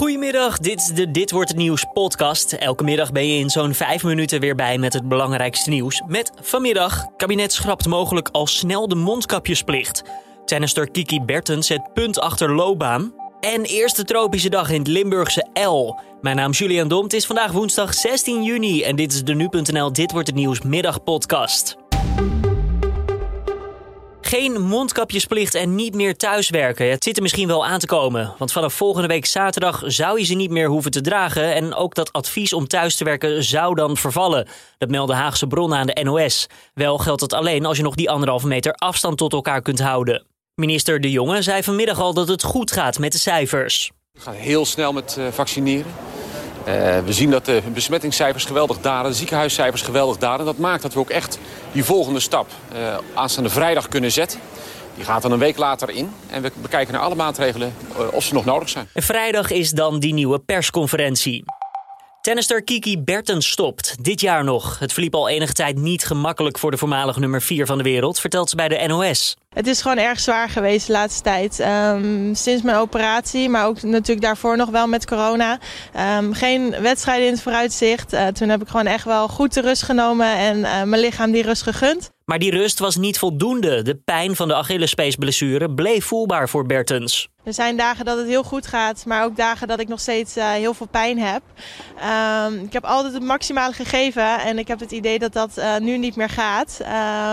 Goedemiddag, dit is de Dit Wordt Het Nieuws podcast. Elke middag ben je in zo'n vijf minuten weer bij met het belangrijkste nieuws. Met vanmiddag, kabinet schrapt mogelijk al snel de mondkapjesplicht. Tennister Kiki Bertens zet punt achter loopbaan. En eerste tropische dag in het Limburgse L. Mijn naam is Julian Dom, het is vandaag woensdag 16 juni en dit is de Nu.nl Dit Wordt Het Nieuws middagpodcast. Geen mondkapjesplicht en niet meer thuiswerken. Het zit er misschien wel aan te komen. Want vanaf volgende week zaterdag zou je ze niet meer hoeven te dragen. En ook dat advies om thuis te werken zou dan vervallen. Dat melden Haagse bronnen aan de NOS. Wel geldt het alleen als je nog die anderhalve meter afstand tot elkaar kunt houden. Minister De Jonge zei vanmiddag al dat het goed gaat met de cijfers. Het gaat heel snel met uh, vaccineren. Uh, we zien dat de besmettingscijfers geweldig dalen, de ziekenhuiscijfers geweldig dalen. Dat maakt dat we ook echt die volgende stap uh, aanstaande vrijdag kunnen zetten. Die gaat dan een week later in. En we bekijken naar alle maatregelen uh, of ze nog nodig zijn. Vrijdag is dan die nieuwe persconferentie. Tennister Kiki Bertens stopt. Dit jaar nog. Het verliep al enige tijd niet gemakkelijk voor de voormalige nummer 4 van de wereld, vertelt ze bij de NOS. Het is gewoon erg zwaar geweest de laatste tijd. Um, sinds mijn operatie, maar ook natuurlijk daarvoor nog wel met corona. Um, geen wedstrijden in het vooruitzicht. Uh, toen heb ik gewoon echt wel goed de rust genomen en uh, mijn lichaam die rust gegund. Maar die rust was niet voldoende. De pijn van de Achillespeesblessure bleef voelbaar voor Bertens. Er zijn dagen dat het heel goed gaat, maar ook dagen dat ik nog steeds uh, heel veel pijn heb. Um, ik heb altijd het maximale gegeven en ik heb het idee dat dat uh, nu niet meer gaat.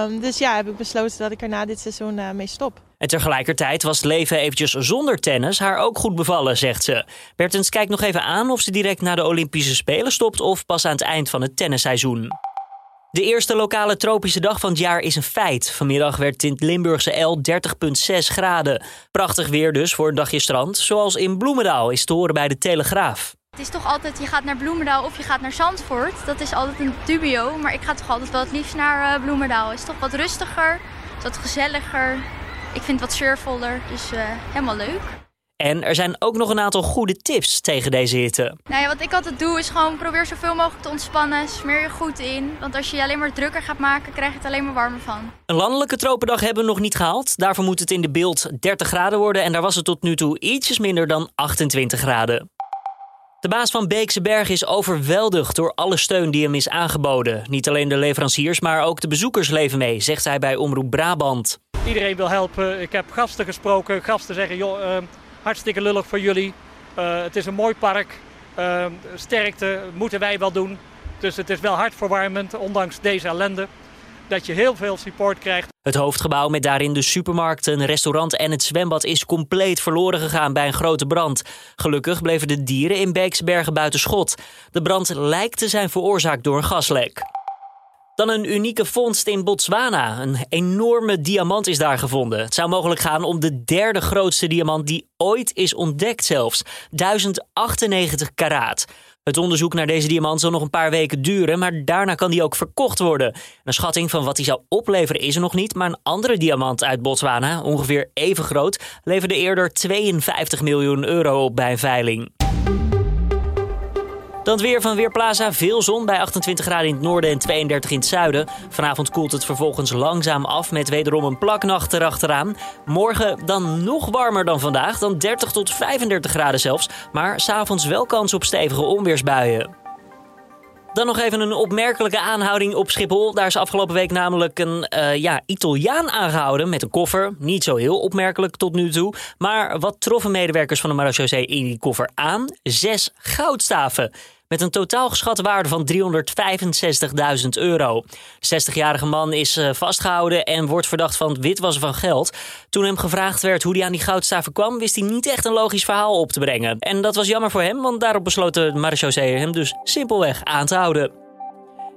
Um, dus ja, heb ik besloten dat ik er na dit seizoen uh, mee stop. En tegelijkertijd was leven eventjes zonder tennis haar ook goed bevallen, zegt ze. Bertens kijkt nog even aan of ze direct na de Olympische Spelen stopt of pas aan het eind van het tennisseizoen. De eerste lokale tropische dag van het jaar is een feit. Vanmiddag werd in Limburgse L 30,6 graden. Prachtig weer dus voor een dagje strand, zoals in Bloemendaal is te horen bij de Telegraaf. Het is toch altijd, je gaat naar Bloemendaal of je gaat naar Zandvoort. Dat is altijd een dubio, maar ik ga toch altijd wel het liefst naar uh, Bloemendaal. Het is toch wat rustiger, wat gezelliger. Ik vind het wat surfvoller, dus uh, helemaal leuk. En er zijn ook nog een aantal goede tips tegen deze hitte. Nou ja, wat ik altijd doe is gewoon probeer zoveel mogelijk te ontspannen. Smeer je goed in. Want als je je alleen maar drukker gaat maken, krijg je het alleen maar warmer van. Een landelijke tropendag hebben we nog niet gehaald. Daarvoor moet het in de beeld 30 graden worden. En daar was het tot nu toe ietsjes minder dan 28 graden. De baas van Beekse Berg is overweldigd door alle steun die hem is aangeboden. Niet alleen de leveranciers, maar ook de bezoekers leven mee, zegt hij bij Omroep Brabant. Iedereen wil helpen. Ik heb gasten gesproken. Gasten zeggen, joh, uh, hartstikke lullig voor jullie. Uh, het is een mooi park. Uh, sterkte moeten wij wel doen. Dus het is wel hartverwarmend, ondanks deze ellende. Dat je heel veel support krijgt. Het hoofdgebouw met daarin de supermarkt, een restaurant en het zwembad is compleet verloren gegaan bij een grote brand. Gelukkig bleven de dieren in Beeksbergen buiten schot. De brand lijkt te zijn veroorzaakt door een gaslek. Dan een unieke vondst in Botswana. Een enorme diamant is daar gevonden. Het zou mogelijk gaan om de derde grootste diamant die ooit is ontdekt zelfs. 1098 karaat. Het onderzoek naar deze diamant zal nog een paar weken duren, maar daarna kan die ook verkocht worden. Een schatting van wat die zou opleveren is er nog niet, maar een andere diamant uit Botswana, ongeveer even groot, leverde eerder 52 miljoen euro bij een veiling. Dan weer van Weerplaza. Veel zon bij 28 graden in het noorden en 32 in het zuiden. Vanavond koelt het vervolgens langzaam af met wederom een plaknacht erachteraan. Morgen dan nog warmer dan vandaag, dan 30 tot 35 graden zelfs. Maar s'avonds wel kans op stevige onweersbuien. Dan nog even een opmerkelijke aanhouding op Schiphol. Daar is afgelopen week namelijk een uh, ja, Italiaan aangehouden met een koffer. Niet zo heel opmerkelijk tot nu toe. Maar wat troffen medewerkers van de marechaussee in die koffer aan? Zes goudstaven met een totaal geschatte waarde van 365.000 euro. De 60-jarige man is vastgehouden en wordt verdacht van witwassen van geld. Toen hem gevraagd werd hoe hij aan die goudstaven kwam, wist hij niet echt een logisch verhaal op te brengen. En dat was jammer voor hem, want daarop besloot de marechaussee hem dus simpelweg aan te houden.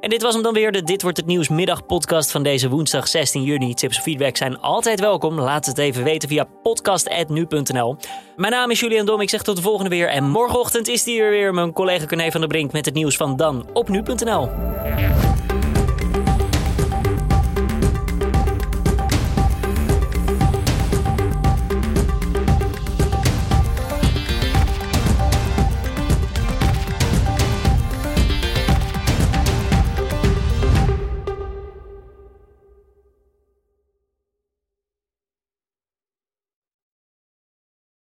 En dit was hem dan weer, de Dit Wordt Het Nieuws middagpodcast van deze woensdag 16 juni. Tips of feedback zijn altijd welkom. Laat het even weten via podcast.nu.nl. Mijn naam is Julian Dom, ik zeg tot de volgende weer. En morgenochtend is hier weer mijn collega Corné van der Brink met het nieuws van Dan op nu.nl.